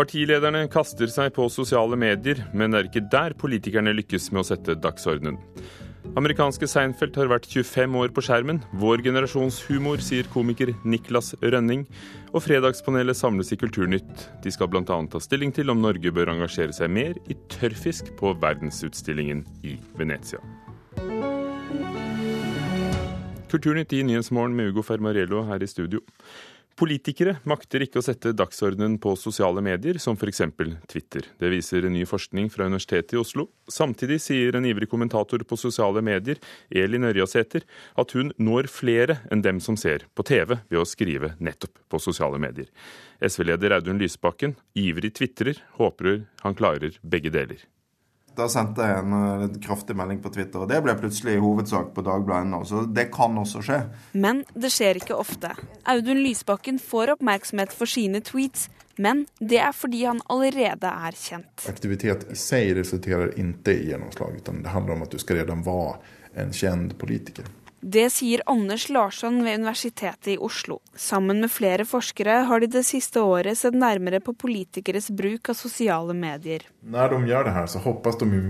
Partilederne kaster seg på sosiale medier, men det er ikke der politikerne lykkes med å sette dagsordenen. Amerikanske Seinfeld har vært 25 år på skjermen. Vår generasjons humor, sier komiker Niklas Rønning. Og Fredagspanelet samles i Kulturnytt. De skal bl.a. ta stilling til om Norge bør engasjere seg mer i tørrfisk på verdensutstillingen i Venezia. Kulturnytt i Nyhetsmorgen med Ugo Fermarello her i studio. Politikere makter ikke å sette dagsordenen på sosiale medier, som f.eks. Twitter. Det viser ny forskning fra Universitetet i Oslo. Samtidig sier en ivrig kommentator på sosiale medier, Elin Ørjasæter, at hun når flere enn dem som ser på TV ved å skrive nettopp på sosiale medier. SV-leder Audun Lysbakken, ivrig tvitrer, håper han klarer begge deler. Da sendte jeg en, en eh, kraftig melding på Twitter, og det ble plutselig hovedsak på Dagbladet.no. Så det kan også skje. Men det skjer ikke ofte. Audun Lysbakken får oppmerksomhet for sine tweets, men det er fordi han allerede er kjent. Aktivitet i seg resulterer ikke i gjennomslag, det handler om at du skal allerede være en kjent politiker. Det sier Anders Larsson ved Universitetet i Oslo. Sammen med flere forskere har de det siste året sett nærmere på politikeres bruk av sosiale medier. Når de gjør det her, så håper de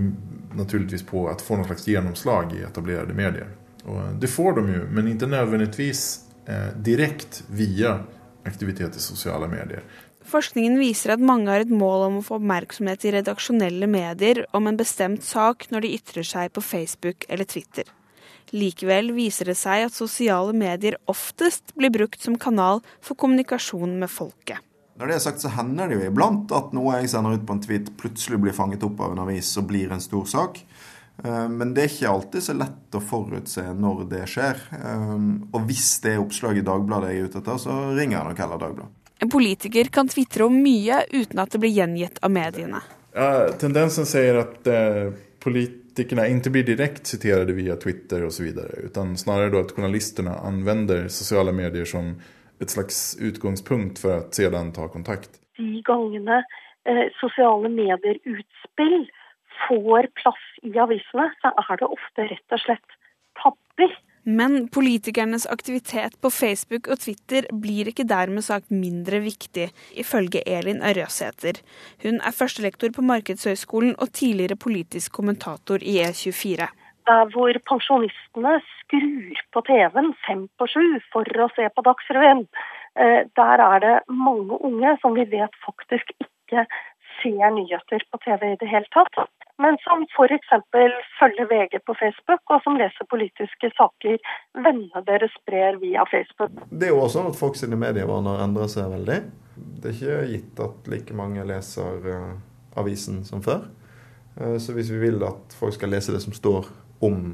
naturligvis på å få noe slags gjennomslag i etablerte medier. Og det får de jo, men ikke nødvendigvis eh, direkte via aktivitet i sosiale medier. Forskningen viser at mange har et mål om å få oppmerksomhet i redaksjonelle medier om en bestemt sak når de ytrer seg på Facebook eller Twitter. Likevel viser det seg at sosiale medier oftest blir brukt som kanal for kommunikasjon med folket. Når det er sagt, så hender det jo iblant at noe jeg sender ut på en tweet, plutselig blir fanget opp av en avis og blir en stor sak. Eh, men det er ikke alltid så lett å forutse når det skjer. Eh, og hvis det er oppslag i Dagbladet jeg er ute etter, så ringer jeg nok heller Dagbladet. En politiker kan tvitre om mye uten at det blir gjengitt av mediene. Ja, tendensen sier at eh, polit politikerna inte blir direkt citerade via Twitter och så vidare. Utan snarare då att journalisterna använder sociala medier som ett slags utgångspunkt för att sedan ta kontakt. De gangene eh, sosiale medier-utspill får plass i avisene, så er det ofte rett og slett tabber men politikernes aktivitet på Facebook og Twitter blir ikke dermed sagt mindre viktig, ifølge Elin Ørjasæter. Hun er førstelektor på Markedshøgskolen og tidligere politisk kommentator i E24. Der hvor pensjonistene skrur på TV-en fem på sju for å se på Dagsrevyen, eh, der er det mange unge som vi vet faktisk ikke ser nyheter på TV i det hele tatt men som f.eks. følger VG på Facebook, og som leser politiske saker vennene deres sprer via Facebook. Det er jo også sånn at folk sine medievaner endrer seg veldig. Det er ikke gitt at like mange leser uh, avisen som før. Uh, så hvis vi vil at folk skal lese det som står om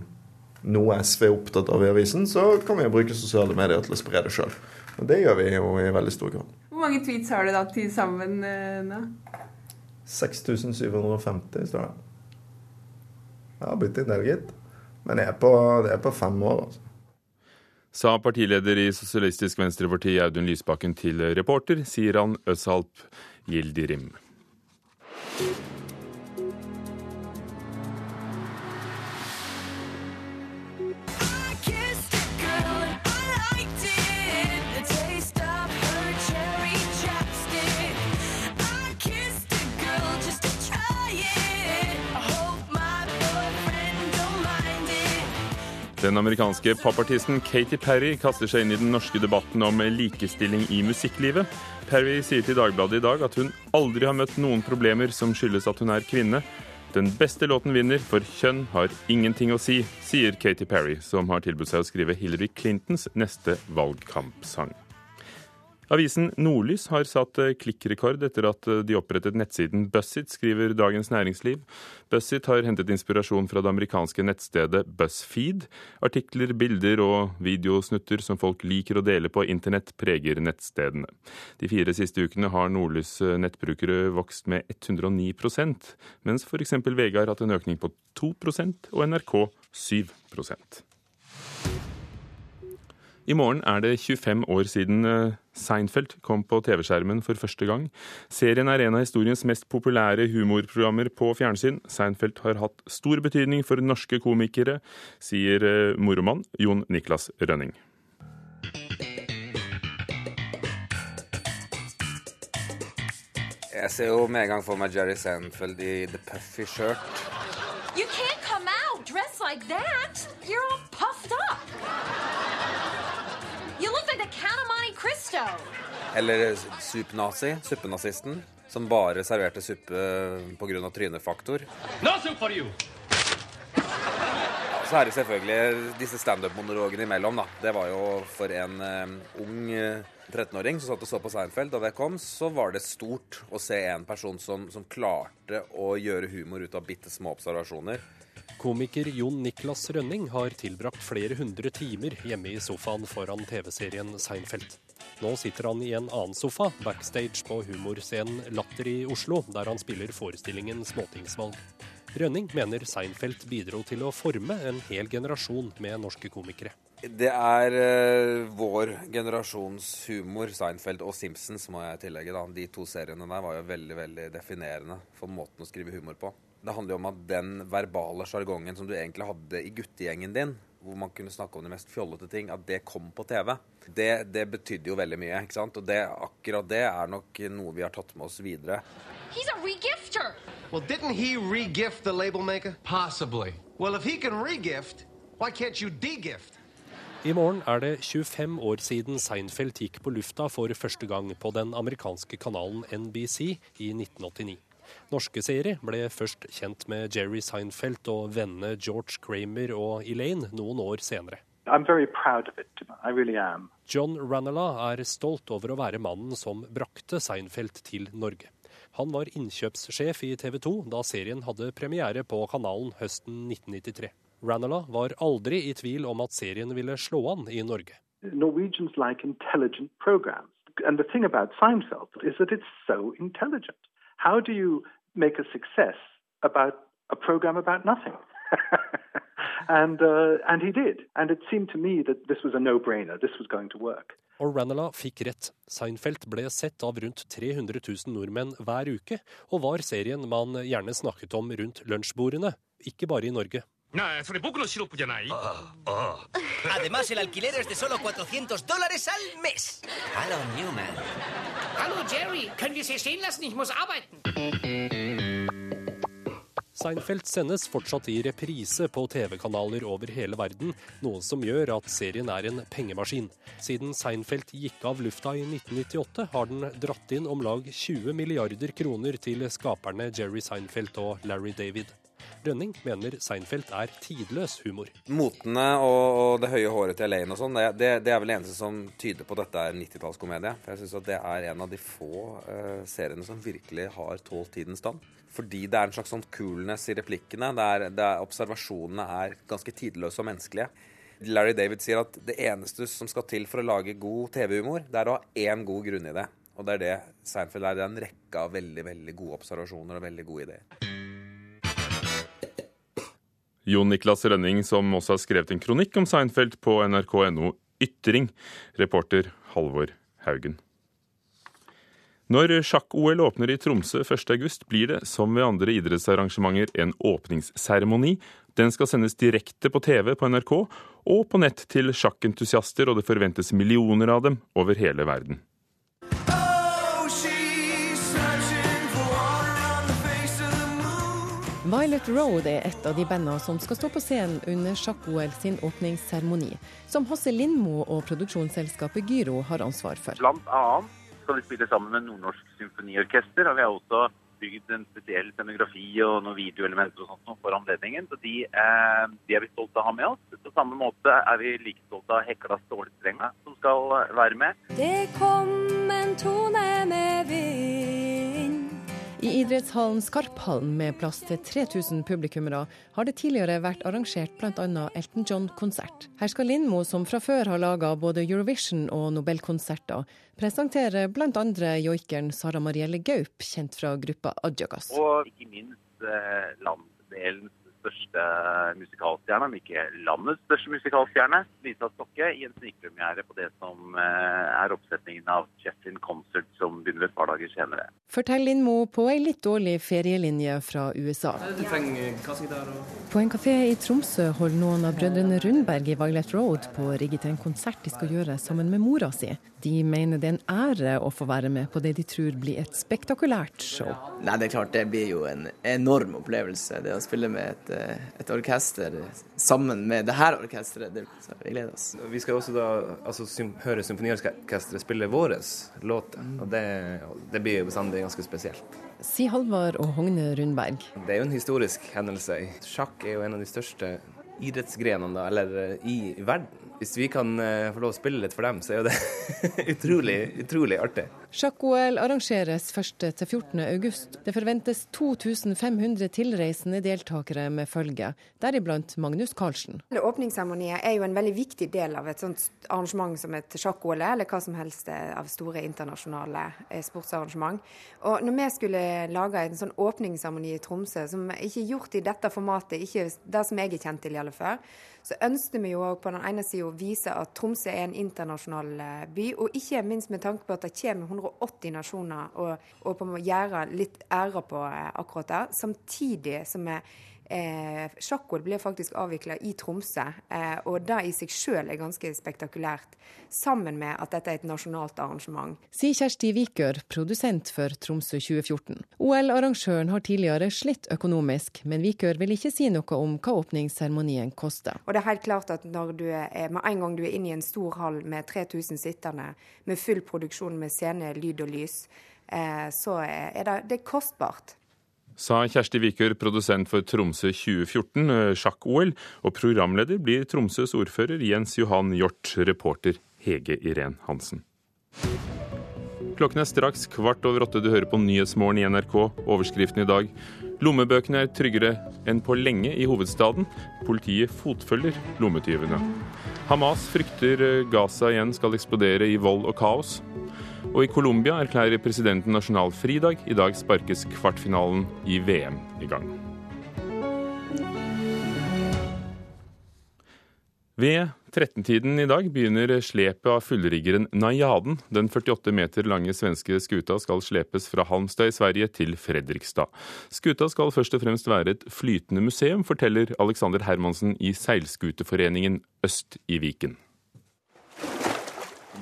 noe SV er opptatt av i avisen, så kan vi jo bruke sosiale medier til å spre det sjøl. Og det gjør vi jo i veldig stor grad. Hvor mange tweets har du da til sammen uh, nå? 6750 står det. Jeg har blitt en del, gitt. Men jeg er på, det er på fem år, altså. Sa partileder i Sosialistisk Venstreparti Audun Lysbakken til reporter Siran Øsalp Gildirim. Den amerikanske popartisten Katy Perry kaster seg inn i den norske debatten om likestilling i musikklivet. Perry sier til Dagbladet i dag at hun aldri har møtt noen problemer som skyldes at hun er kvinne. Den beste låten vinner, for kjønn har ingenting å si, sier Katy Perry, som har tilbudt seg å skrive Hillary Clintons neste valgkampsang. Avisen Nordlys har satt eh, klikkrekord etter at eh, de opprettet nettsiden Bussit, skriver Dagens Næringsliv. Bussit har hentet inspirasjon fra det amerikanske nettstedet BuzzFeed. Artikler, bilder og videosnutter som folk liker å dele på internett, preger nettstedene. De fire siste ukene har Nordlys eh, nettbrukere vokst med 109% mens f.eks. VG har hatt en økning på 2% og NRK 7 i morgen er det 25 år siden eh, Seinfeld kom på TV-skjermen for første gang. Serien er en av historiens mest populære humorprogrammer på fjernsyn. Seinfeld har hatt stor betydning for norske komikere, sier eh, moromann Jon Niklas Rønning. Jeg ser jo med en gang for meg Jerry Seinfeld i The Puffy Shirt. You can't come out dressed like that. You're all puffed up. You look like the Count of Monte Cristo. Eller Supnazi, suppenazisten, som bare serverte suppe pga. trynefaktor. No soup for you! Så er det selvfølgelig disse standup-monologene imellom, da. Det var jo for en um, ung 13-åring som satt og så på Seinfeld da det kom, så var det stort å se en person som, som klarte å gjøre humor ut av bitte små observasjoner. Komiker Jon Niklas Rønning har tilbrakt flere hundre timer hjemme i sofaen foran TV-serien Seinfeld. Nå sitter han i en annen sofa, backstage på humorscenen Latter i Oslo, der han spiller forestillingen Småtingsvalg. Rønning mener Seinfeld bidro til å forme en hel generasjon med norske komikere. Det er uh, vår generasjons humor, Seinfeld og Simpsons, må jeg tillegge. da. De to seriene der var jo veldig veldig definerende for måten å skrive humor på. Det handler jo om at den verbale sjargongen som du egentlig hadde i guttegjengen din, hvor man kunne snakke om de mest fjollete ting, at det kom på TV. Det, det betydde jo veldig mye. ikke sant? Og det, akkurat det er nok noe vi har tatt med oss videre. He's a regifter. Well, didn't he regift the label maker? Possibly. Well, if he can regift, why can't you degift? I morgen er det 25 år siden Seinfeld gikk på lufta for første gang på den amerikanske kanalen NBC i 1989. Norske seere ble først kjent med Jerry Seinfeld og vennene George Kramer og Elaine noen år senere. Really John Ranala er stolt over å være mannen som brakte Seinfeld til Norge. Han var innkjøpssjef i TV 2 da serien hadde premiere på kanalen høsten 1993. Ranala var aldri i tvil om at serien ville slå an i Norge. Norwegians like intelligent programs. And the thing about Seinfeld is that it's so intelligent. How do you make a success about a program about nothing? and uh, and he did. And it seemed to me that this was a no-brainer. This was going to work. Og Ranala fikk rett. Seinfeld ble sett av rundt 300 000 nordmenn hver uke, og var serien man gjerne snakket om rundt lunsjbordene, ikke bare i Norge. Además, el alquiler es de solo 400 dólares al mes. Hallo, Newman. Hallo, Jerry. Können wir es hier stehen lassen? Ich muss arbeiten. Seinfeld sendes fortsatt i reprise på TV-kanaler over hele verden, noe som gjør at serien er en pengemaskin. Siden Seinfeld gikk av lufta i 1998, har den dratt inn om lag 20 milliarder kroner til skaperne Jerry Seinfeld og Larry David. Rønning mener Seinfeld er tidløs humor. Motene og, og det høye håret til Elaine og sånn, det, det, det, er vel det eneste som tyder på at dette er 90-tallskomedie. For jeg syns det er en av de få uh, seriene som virkelig har tålt tidens stand. Fordi det er en slags sånn coolness i replikkene. Det er, det er, observasjonene er ganske tidløse og menneskelige. Larry David sier at det eneste som skal til for å lage god TV-humor, det er å ha én god grunn i det. Og det er det Seinfeld er. Det er en rekke av veldig, veldig gode observasjoner og veldig gode ideer. Jon Niklas Rønning, som også har skrevet en kronikk om Seinfeld på nrk.no Ytring. Reporter Halvor Haugen. Når sjakk-OL åpner i Tromsø 1.8, blir det, som ved andre idrettsarrangementer, en åpningsseremoni. Den skal sendes direkte på TV på NRK og på nett til sjakkentusiaster, og det forventes millioner av dem over hele verden. Violet Road er et av de bandene som skal stå på scenen under sjakk-OL sin åpningsseremoni, som Hasse Lindmo og produksjonsselskapet Gyro har ansvar for. Blant annet skal vi spille sammen med Nordnorsk Symfoniorkester. og Vi har også bygd en spesiell scenografi og noen videoelementer og sånt for anledningen. Så de, eh, de, er vi stolte av å ha med oss. På samme måte er vi like stolte av Hekla Stålstrenga, som skal være med. Det kom en tone med vind i idrettshallen Skarphallen med plass til 3000 publikummere har det tidligere vært arrangert bl.a. Elton John-konsert. Her skal Lindmo, som fra før har laga både Eurovision og Nobelkonserter, presentere bl.a. joikeren Sara Marielle Gaup, kjent fra gruppa Adjagas. Og ikke minst eh, landsdelens største musikalstjerne, om ikke landets største musikalstjerne, Lisa Stokke, i en snikpremiere på det som eh, er oppsetningen av Jeffin Concert, som begynner et par dager senere. inn Mo på ei litt dårlig ferielinje fra USA. Du trenger På en kafé i Tromsø holder noen av brødrene Rundberg i Violet Road på å rigge til en konsert de skal gjøre sammen med mora si. De mener det er en ære å få være med på det de tror blir et spektakulært show. Nei, det er klart det blir jo en enorm opplevelse. Det å spille med et, eh, et orkester sammen med det her orkesteret, det, så vi gleder oss. Vi skal også da altså, sym høre symfoniorkesteret spille våre låter, og det, det blir jo bestandig ganske spesielt. Si Halvard og Hogne Rundberg. Det er jo en historisk hendelse. Sjakk er jo en av de største idrettsgrenene da, eller eh, i, i verden. Hvis vi kan eh, få lov å spille litt for dem, så er jo det utrolig, utrolig artig. Sjakk-OL arrangeres 1.-14. august. Det forventes 2500 tilreisende deltakere med følge, deriblant Magnus Carlsen. Åpningsseremonien er jo en veldig viktig del av et sånt arrangement som et sjakk-OL, eller hva som helst av store internasjonale eh, sportsarrangement. Og når vi skulle lage en sånn åpningsseremoni i Tromsø, som ikke er gjort i dette formatet, ikke det som jeg er kjent til i alle fall, så ønsket vi jo på den ene sida å vise at Tromsø er en internasjonal eh, by, og ikke minst med tanke på at det kommer 180 nasjoner, og, og på å gjøre litt ære på eh, akkurat det. Samtidig som vi Eh, Sjakk-OL blir faktisk avvikla i Tromsø, eh, og det i seg selv er ganske spektakulært. Sammen med at dette er et nasjonalt arrangement. Sier Kjersti Vikør, produsent for Tromsø 2014. OL-arrangøren har tidligere slitt økonomisk, men Vikør vil ikke si noe om hva åpningsseremonien koster. Og det er helt klart at når du er, med en gang du er inne i en stor hall med 3000 sittende, med full produksjon med scene, lyd og lys, eh, så er det, det er kostbart sa Kjersti Vikør, produsent for Tromsø 2014 eh, sjakk-OL, og programleder blir Tromsøs ordfører Jens Johan Hjort, reporter Hege Irén Hansen. Klokken er straks kvart over åtte. Du hører på Nyhetsmorgen i NRK. Overskriften i dag. Lommebøkene er tryggere enn på lenge i hovedstaden. Politiet fotfølger lommetyvene. Hamas frykter eh, Gaza igjen skal eksplodere i vold og kaos. Og i Colombia erklærer presidenten nasjonal fridag. I dag sparkes kvartfinalen i VM i gang. Ved 13-tiden i dag begynner slepet av fullriggeren Najaden. Den 48 meter lange svenske skuta skal slepes fra Halmstad i Sverige til Fredrikstad. Skuta skal først og fremst være et flytende museum, forteller Alexander Hermansen i Seilskuteforeningen Øst i Viken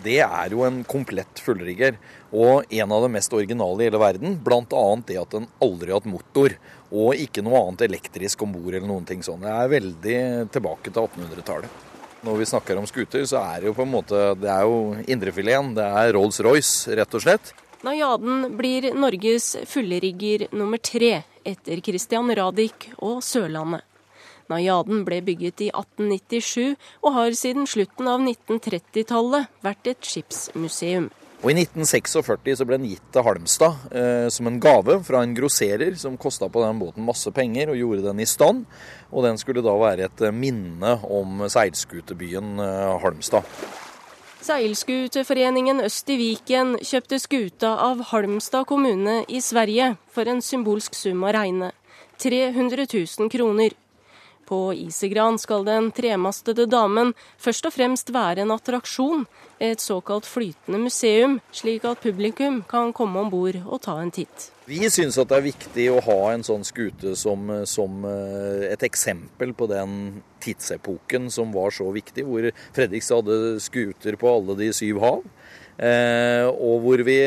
det er jo en komplett fullrigger. Og en av de mest originale i hele verden. Bl.a. det at den aldri har hatt motor. Og ikke noe annet elektrisk om bord eller noen ting sånn. Det er veldig tilbake til 1800-tallet. Når vi snakker om scooter, så er det jo på en måte Det er jo indrefileten. Det er Rolls-Royce, rett og slett. Najaden blir Norges fullrigger nummer tre etter Christian Radich og Sørlandet. Najaden ble bygget i 1897 og har siden slutten av 1930-tallet vært et skipsmuseum. Og I 1946 så ble den gitt til Halmstad eh, som en gave fra en grosserer som kosta på den båten masse penger og gjorde den i stand. Og den skulle da være et minne om seilskutebyen eh, Halmstad. Seilskuteforeningen Øst i Viken kjøpte skuta av Halmstad kommune i Sverige for en symbolsk sum å regne. 300 000 kroner. På Isegran skal den tremastede damen først og fremst være en attraksjon, et såkalt flytende museum, slik at publikum kan komme om bord og ta en titt. Vi syns det er viktig å ha en sånn skute som, som, eh, et eksempel på den tidsepoken som var så viktig, hvor Fredrikstad hadde skuter på alle de syv hav. Eh, og hvor vi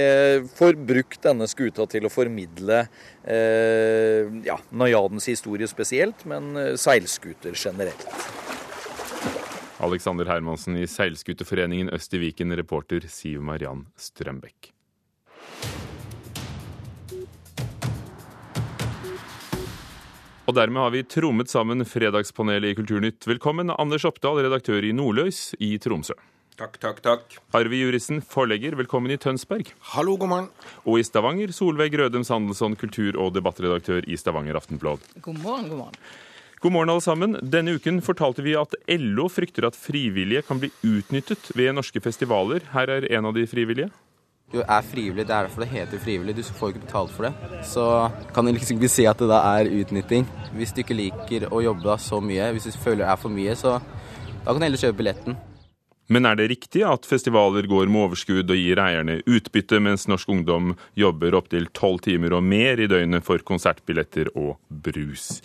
får brukt denne skuta til å formidle eh, ja, Najadens historie spesielt, men eh, seilskuter generelt. Alexander Hermansen i Seilskuterforeningen Øst i Viken, reporter Siv Mariann Strømbekk. Og dermed har vi trommet sammen Fredagspanelet i Kulturnytt. Velkommen, Anders Oppdal, redaktør i Nordløs i Tromsø. Takk, takk, takk. Arvi Jurissen, forlegger, velkommen i Tønsberg. Hallo, god morgen. Og i Stavanger, Solveig Rødem Sandelsson, kultur- og debattredaktør i Stavanger Aftenblad. God morgen, god morgen. God morgen, alle sammen. Denne uken fortalte vi at LO frykter at frivillige kan bli utnyttet ved norske festivaler. Her er en av de frivillige. Du er frivillig, det er derfor det heter frivillig. Du får ikke betalt for det. Så kan du liksom ikke si at det da er utnytting. Hvis du ikke liker å jobbe så mye, hvis du føler det er for mye, så da kan du heller kjøpe billetten. Men er det riktig at festivaler går med overskudd og gir eierne utbytte, mens norsk ungdom jobber opptil tolv timer og mer i døgnet for konsertbilletter og brus?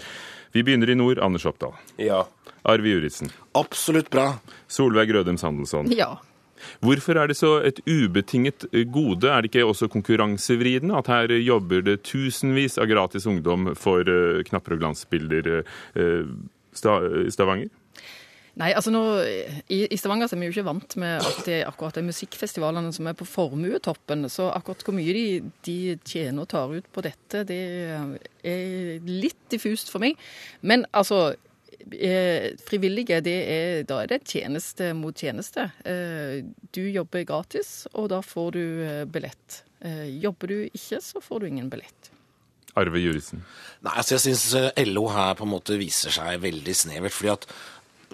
Vi begynner i nord. Anders Oppdal. Ja. Arve Juritzen. Absolutt bra. Solveig Rødem Sandelsson. Ja. Hvorfor er det så et ubetinget gode? Er det ikke også konkurransevridende at her jobber det tusenvis av gratis ungdom for uh, knapper og glansbilder i Stavanger? Nei, altså nå, i, i, Stavanger er vi jo ikke vant med at det akkurat er musikkfestivalene som er på formuetoppen. Så akkurat hvor mye de, de, tjener og tar ut på dette, det er litt diffust for meg. Men altså, frivillige, det er, da er det tjeneste mot tjeneste. Du jobber gratis, og da får du billett. Jobber du ikke, så får du ingen billett. Arve Jurisen. Nei, altså Jeg syns LO her på en måte viser seg veldig snevert. fordi at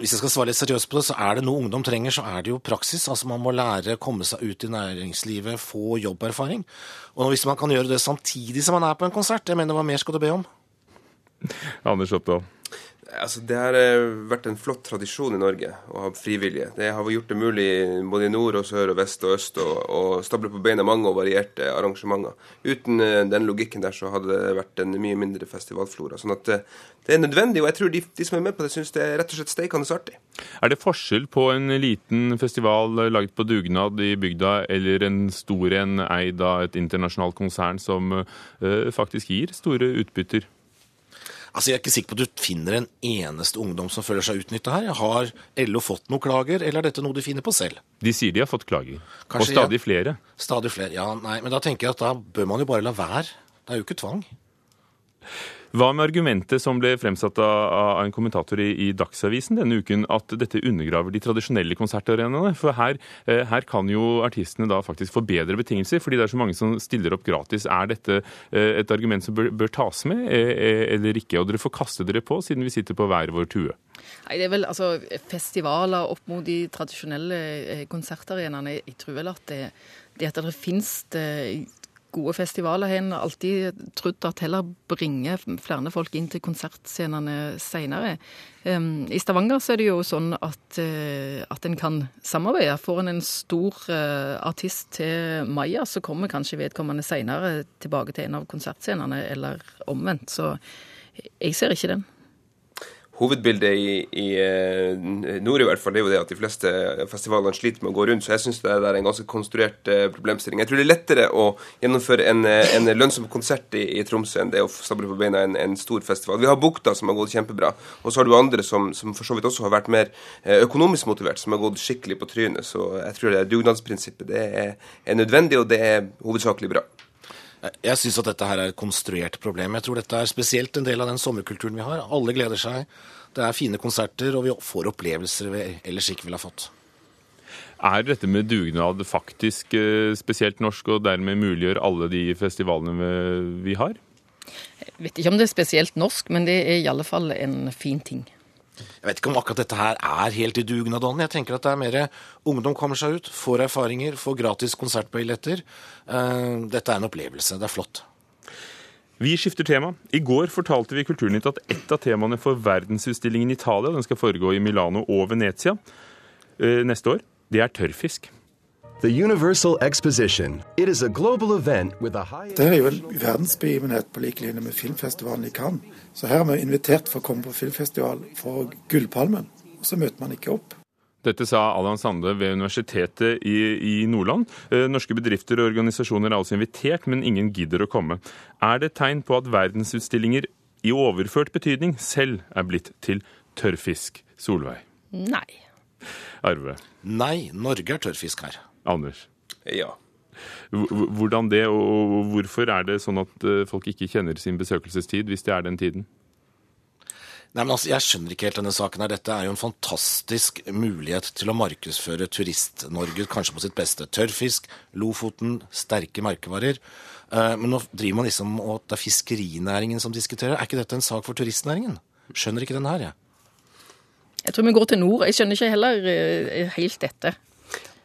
hvis jeg skal svare litt seriøst på det, så er det noe ungdom trenger, så er det jo praksis. Altså Man må lære, komme seg ut i næringslivet, få jobberfaring. Og hvis man kan gjøre det samtidig som man er på en konsert, jeg mener hva mer skal du be om? Anders Oppdal. Altså, det har vært en flott tradisjon i Norge å ha frivillige. Det har gjort det mulig både i nord og sør og vest og øst å, stable på beina mange og varierte arrangementer. Uten den logikken der så hadde det vært en mye mindre festivalflora. Sånn at det er nødvendig, og jeg tror de, de som er med på det, syns det er rett og slett steikende artig. Er det forskjell på en liten festival laget på dugnad i bygda, eller en stor en eid av et internasjonalt konsern som øh, faktisk gir store utbytter? Altså, Jeg er ikke sikker på at du finner en eneste ungdom som føler seg utnytta her. Har LO fått noen klager, eller er dette noe de finner på selv? De sier de har fått klager. Kanskje, og stadig ja. flere. Stadig flere, ja. Nei, men da tenker jeg at da bør man jo bare la være. Det er jo ikke tvang. Hva med argumentet som ble fremsatt av en kommentator i, Dagsavisen denne uken, at dette undergraver de tradisjonelle konsertarenaene? For her, eh, her, kan jo artistene da faktisk få bedre betingelser, fordi det er så mange som stiller opp gratis. Er dette eh, et argument som bør, bør tas med, eh, eller ikke? Og dere får kaste dere på, siden vi sitter på hver vår tue. Nei, det er vel altså festivaler opp mot de tradisjonelle konsertarenaene. Jeg tror vel at det, det at det finnes det gode festivaler har en alltid trodd at heller bringer flere folk inn til konsertscenene seinere. Um, I Stavanger så er det jo sånn at, uh, at en kan samarbeide. Får en en stor uh, artist til Maya, så kommer kanskje vedkommende seinere tilbake til en av konsertscenene, eller omvendt. Så jeg ser ikke den hovedbildet i, i, nord i hvert fall, er jo det at de fleste festivalene sliter med å gå rundt. Så jeg syns det er en ganske konstruert problemstilling. Jeg tror det er lettere å gjennomføre en, en lønnsom konsert i, i, Tromsø enn det å stable på beina en, en, stor festival. Vi har Bukta som har gått kjempebra, og så har du andre som, som, for så vidt også har vært mer økonomisk motivert, som har gått skikkelig på trynet. Så jeg tror det er dugnadsprinsippet. Det er, er nødvendig, og det er hovedsakelig bra. Jeg syns at dette her er et konstruert problem. Jeg tror dette er spesielt en del av den sommerkulturen vi har. Alle gleder seg. Det er fine konserter, og vi får opplevelser vi ellers ikke ville ha fått. Er dette med dugnad faktisk spesielt norsk, og dermed muliggjør alle de festivalene vi har? Jeg vet ikke om det er spesielt norsk, men det er i alle fall en fin ting. Jeg vet ikke om akkurat dette her er helt i dugnadånden. Jeg tenker at det er mer ungdom kommer seg ut, får erfaringer, får gratis konsertbilletter. Dette er en opplevelse. Det er flott. Vi skifter tema. I går fortalte vi i Kulturnytt at ett av temaene for verdensutstillingen Italia, den skal foregå i Milano og Venezia neste år, det er tørrfisk. The Universal Exposition. It is a global event with a high Det er jo en verdensbegivenhet på lik linje med filmfestivalen i Cannes. Så her er vi invitert for å komme på filmfestival for Gullpalmen, og så møter man ikke opp. Dette sa Allan Sande ved Universitetet i, i Nordland. Norske bedrifter og organisasjoner er altså invitert, men ingen gidder å komme. Er det tegn på at verdensutstillinger i overført betydning selv er blitt til tørrfisk? Solveig? Nei. Arve? Nei, Norge er tørrfisk her. Anders? Ja. Hvordan det, og hvorfor er det sånn at folk ikke kjenner sin besøkelsestid, hvis det er den tiden? Nei, men altså, Jeg skjønner ikke helt denne saken. her. Dette er jo en fantastisk mulighet til å markedsføre Turist-Norge kanskje på sitt beste. Tørrfisk, Lofoten, sterke merkevarer. Men nå driver man liksom og det er fiskerinæringen som diskuterer. Er ikke dette en sak for turistnæringen? Skjønner ikke den her, jeg. Jeg tror vi går til nord. Jeg skjønner ikke heller helt dette.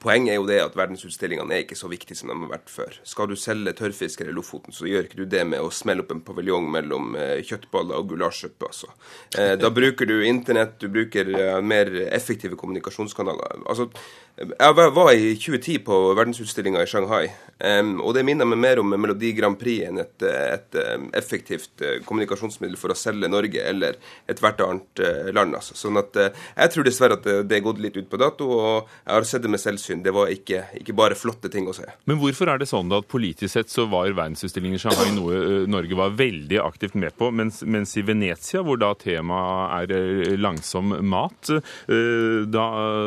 Poenget er jo det at verdensutstillingene er ikke så viktige som de har vært før. Skal du selge tørrfisker i Lofoten, så gjør ikke du det med å smelle opp en paviljong mellom kjøttboller kjøttballer og gulasjsuppe. Altså. Eh, da bruker du internett, du bruker eh, mer effektive kommunikasjonskanaler. Altså, jeg var- i 2010 på verdensutstillinga i Shanghai, og det minner meg mer om Melodi Grand Prix enn et, et effektivt eh, kommunikasjonsmiddel for å selge Norge eller ethvert annet eh, land. Altså. Sånn at eh, jeg tror dessverre at det, er gått litt ut på dato, og jeg har sett det med selvsyn. Det var ikke, ikke bare flotte ting å se. Men hvorfor er det sånn da at politisk sett så var verdensutstillingen i Shanghai noe Norge var veldig aktivt med på, mens, mens i Venezia, hvor da temaet er langsom mat, da,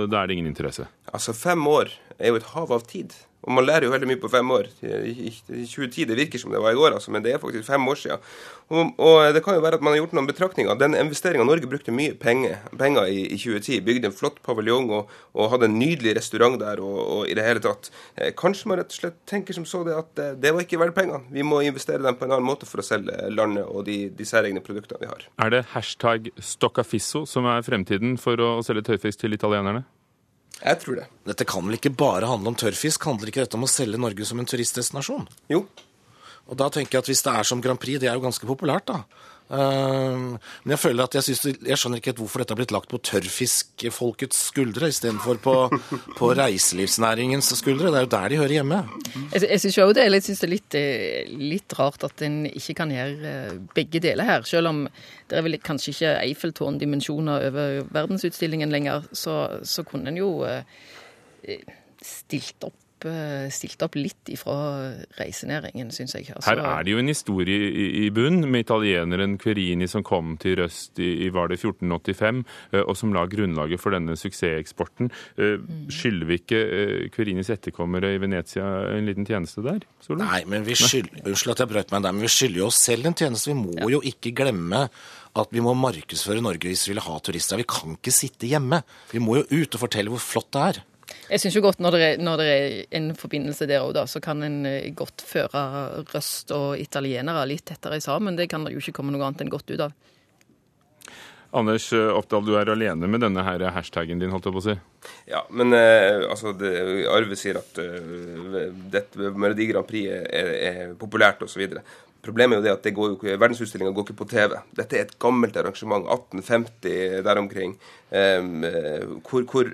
da er det ingen interesse? Altså, fem år er jo et hav av tid. Og man lærer jo veldig mye på fem år. I i 2010, det virker som det var i går, altså, men det er faktisk fem år siden. Og, og det kan jo være at man har gjort noen betraktninger. Den investeringa Norge brukte mye penger, penger i, i 2010, bygde en flott paviljong og, og hadde en nydelig restaurant der og, og i det hele tatt. Eh, kanskje man rett og slett tenker som så det at eh, det var ikke verdt pengene. Vi må investere dem på en annen måte for å selge landet og de, de særegne produktene vi har. Er det hashtag stoccafisso som er fremtiden for å selge tøyfisk til italienerne? Jeg tror det. Dette kan vel ikke bare handle om tørrfisk? Handler ikke dette om å selge Norge som en turistdestinasjon? Jo. Og da tenker jeg at hvis det er som Grand Prix, det er jo ganske populært, da. Uh, men jeg føler at jeg, synes, jeg skjønner ikke helt hvorfor dette har blitt lagt på tørrfiskfolkets skuldre istedenfor på, på reiselivsnæringens skuldre. Det er jo der de hører hjemme. Jeg, jeg syns jo det er litt, synes det er litt, eh, litt rart at en ikke kan gjøre eh, begge deler her. Selv om det er vel kanskje ikke Eiffeltårn-dimensjoner over verdensutstillingen lenger, så, så kunne en jo eh, stilt opp, eh, stilt opp litt ifra reisenæringen, syns jeg. Altså, Her er det jo en historie i, i bunn, med italieneren Querini som kom til Røst i, i var det 1485, eh, og som la grunnlaget for denne suksesseksporten. Eh, Skylder vi ikke Querinis etterkommere i Venezia en liten tjeneste der? Solon? Nei, men vi skylder, unnskyld at jeg brøt meg der, men vi skylder jo oss selv en tjeneste. Vi må jo ikke glemme at vi må markedsføre Norge hvis vi vil ha turister. Vi kan ikke sitte hjemme. Vi må jo ut og fortelle hvor flott det er. Jeg syns jo godt når det, er, når det er en forbindelse der òg, da, så kan en eh, godt føre røst og italienere litt tettere sammen. Det kan det jo ikke komme noe annet enn godt ut av. Anders eh, Oppdal, du er alene med denne her hashtagen din, holdt jeg på å si. Ja, men eh, altså, det, Arve sier at uh, dette Melodi Grand Prix er, er, er populært osv. Problemet er jo det at det går jo går ikke på TV. Dette er et gammelt arrangement, 1850 der omkring, eh, hvor, hvor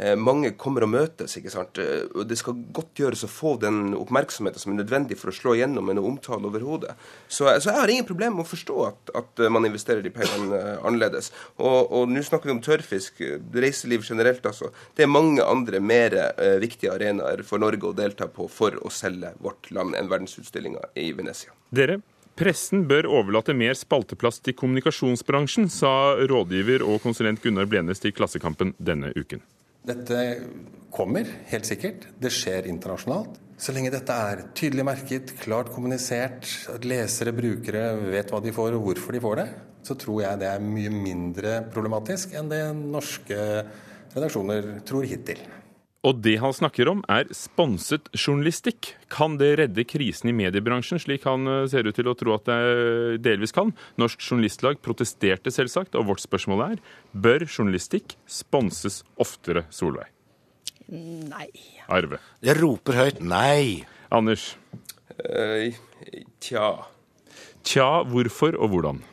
eh, mange kommer og møtes. ikke sant? Eh, og Det skal godt gjøres å få den oppmerksomheten som er nødvendig for å slå gjennom en omtale overhodet. Så, så jeg har ingen problem med å forstå at, at man investerer de pengene eh, annerledes. Og, og nå snakker vi om tørrfisk, eh, reiseliv generelt, altså. Det er mange andre mer eh, viktige arenaer for Norge å delta på for å selge vårt land enn verdensutstillinga i Venezia. Dere, pressen bør overlate mer spalteplass til kommunikasjonsbransjen, sa rådgiver og konsulent Gunnar Blenes til Klassekampen denne uken. Dette kommer, helt sikkert. Det skjer internasjonalt. Så lenge dette er tydelig merket, klart kommunisert, at lesere, brukere vet hva de får og hvorfor de får det, så tror jeg det er mye mindre problematisk enn det norske redaksjoner tror hittil. Og det han snakker om, er sponset journalistikk. Kan det redde krisen i mediebransjen, slik han eh, ser ut til å tro at det delvis kan? Norsk Journalistlag protesterte selvsagt, og vårt spørsmål er bør journalistikk sponses oftere, Solveig? Nei. Arve? Jeg roper høyt nei. Anders? Uh, tja. Tja, hvorfor og hvordan?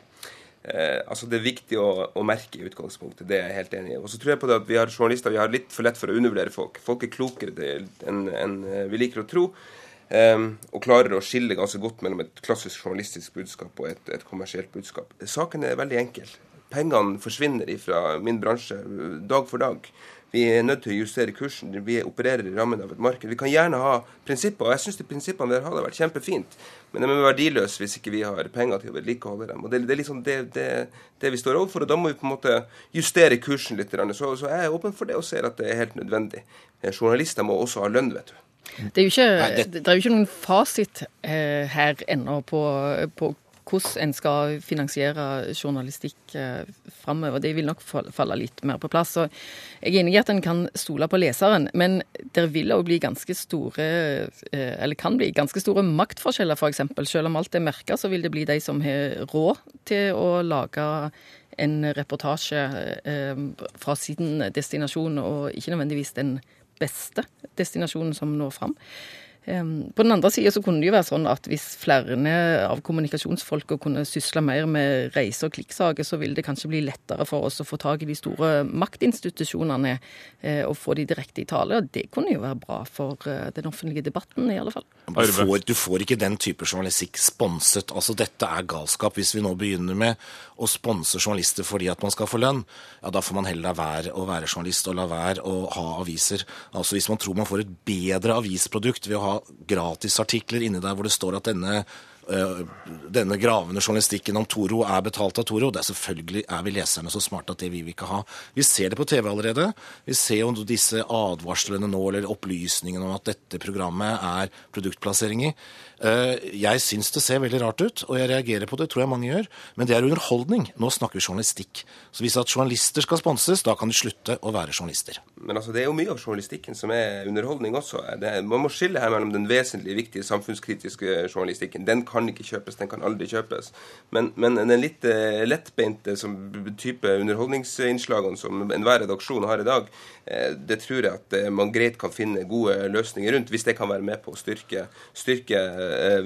Eh, altså Det er viktig å, å, merke i utgangspunktet, det er jeg helt enig i. Og så tror jeg på det at vi har journalister vi har litt for lett for å undervurdere folk. Folk er klokere enn en vi liker å tro. Um, og klarer å skille ganske godt mellom et klassisk journalistisk budskap og et, et kommersielt budskap. Saken er veldig enkel. Pengene forsvinner fra min bransje dag for dag. Vi er nødt til å justere kursen. Vi opererer i rammen av et marked. Vi kan gjerne ha prinsipper, og jeg syns prinsippene vi har hadde vært kjempefint. Men de er verdiløse hvis ikke vi har penger til å vedlikeholde dem. Og Det, det er liksom det, det, det, vi står overfor, og da må vi på en måte justere kursen litt. Så, så jeg er åpen for det og ser at det er helt nødvendig. Journalister må også ha lønn, vet du. Det er jo ikke, Nei, det... det er jo ikke noen fasit eh, her ennå på, på hvordan en skal finansiere journalistikk eh, framover. Det vil nok falle litt mer på plass. Så jeg er enig i at en kan stole på leseren, men det vil òg bli ganske store eh, eller kan bli ganske store maktforskjeller, f.eks. Selv om alt er merka, så vil det bli de som har råd til å lage en reportasje eh, fra sin destinasjon, og ikke nødvendigvis den beste destinasjonen som når fram. Ehm, På den andre sida så kunne det jo være sånn at hvis flere av kommunikasjonsfolka kunne sysle mer med reise- og klikksaker, så ville det kanskje bli lettere for oss å få tak i de store maktinstitusjonene eh, og få de direkte i tale. Og det kunne jo være bra for eh, den offentlige debatten, i alle fall. Du får, du får ikke den type journalistikk sponset. Altså, dette er galskap. Hvis vi nå begynner med å sponse journalister fordi at man skal få lønn, ja, da får man heller la være å være journalist og la være å ha aviser. Altså, Hvis man tror man får et bedre avisprodukt ved å ha gratisartikler inni der hvor det står at denne øh, denne gravende journalistikken om Toro er betalt av Toro. Det er selvfølgelig er vi leserne så smarte at det vil vi ikke ha. Vi ser det på TV allerede. Vi ser jo disse advarslene nå, eller opplysningene om at dette programmet er produktplassering i. Eh, Jeg syns det ser veldig rart ut, og jeg reagerer på det, tror jeg mange gjør. Men det er underholdning. Nå snakker vi journalistikk. Så hvis at journalister skal sponses, da kan de slutte å være journalister. Men altså, det er jo mye av journalistikken som er underholdning også. Det, man må skille her mellom den vesentlig viktige samfunnskritiske journalistikken. Den kan ikke kjøpes, den kan aldri kjøpes. Men, men den litt eh, lettbeinte type underholdningsinnslagene som enhver redaksjon har i dag, eh, det tror jeg at man greit kan finne gode løsninger rundt, hvis det kan være med på å styrke, styrke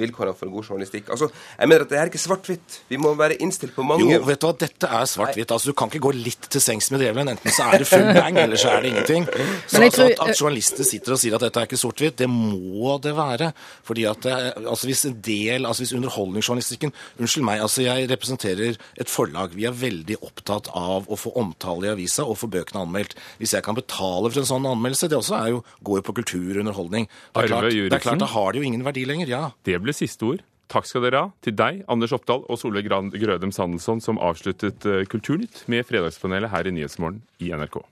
vilkårene for god journalistikk. Altså, jeg mener at det er ikke svart-hvitt. Vi må være innstilt på mange Jo, vet du hva, dette er svart-hvitt. Altså, du kan ikke gå litt til sengs med djevelen. Enten så er det full bang, eller så er det ingenting. Så altså, at, at journalister sitter og sier at dette er ikke sort-hvitt, det må det være. Fordi at det, altså hvis en del, altså hvis underholdningsjournalistikken Unnskyld meg, altså jeg representerer et forlag. Vi er veldig opptatt av å få omtale i avisa og få bøkene anmeldt. Hvis jeg kan betale for en sånn anmeldelse, det også er jo, går jo på kultur og underholdning. Det er, klart, det er klart, da har det jo ingen verdi lenger, ja. Det ble siste ord. Takk skal dere ha til deg, Anders Oppdal og Solveig Grødem Sandelsson, som avsluttet eh, Kulturnytt med Fredagspanelet her i Nyhetsmorgen i NRK.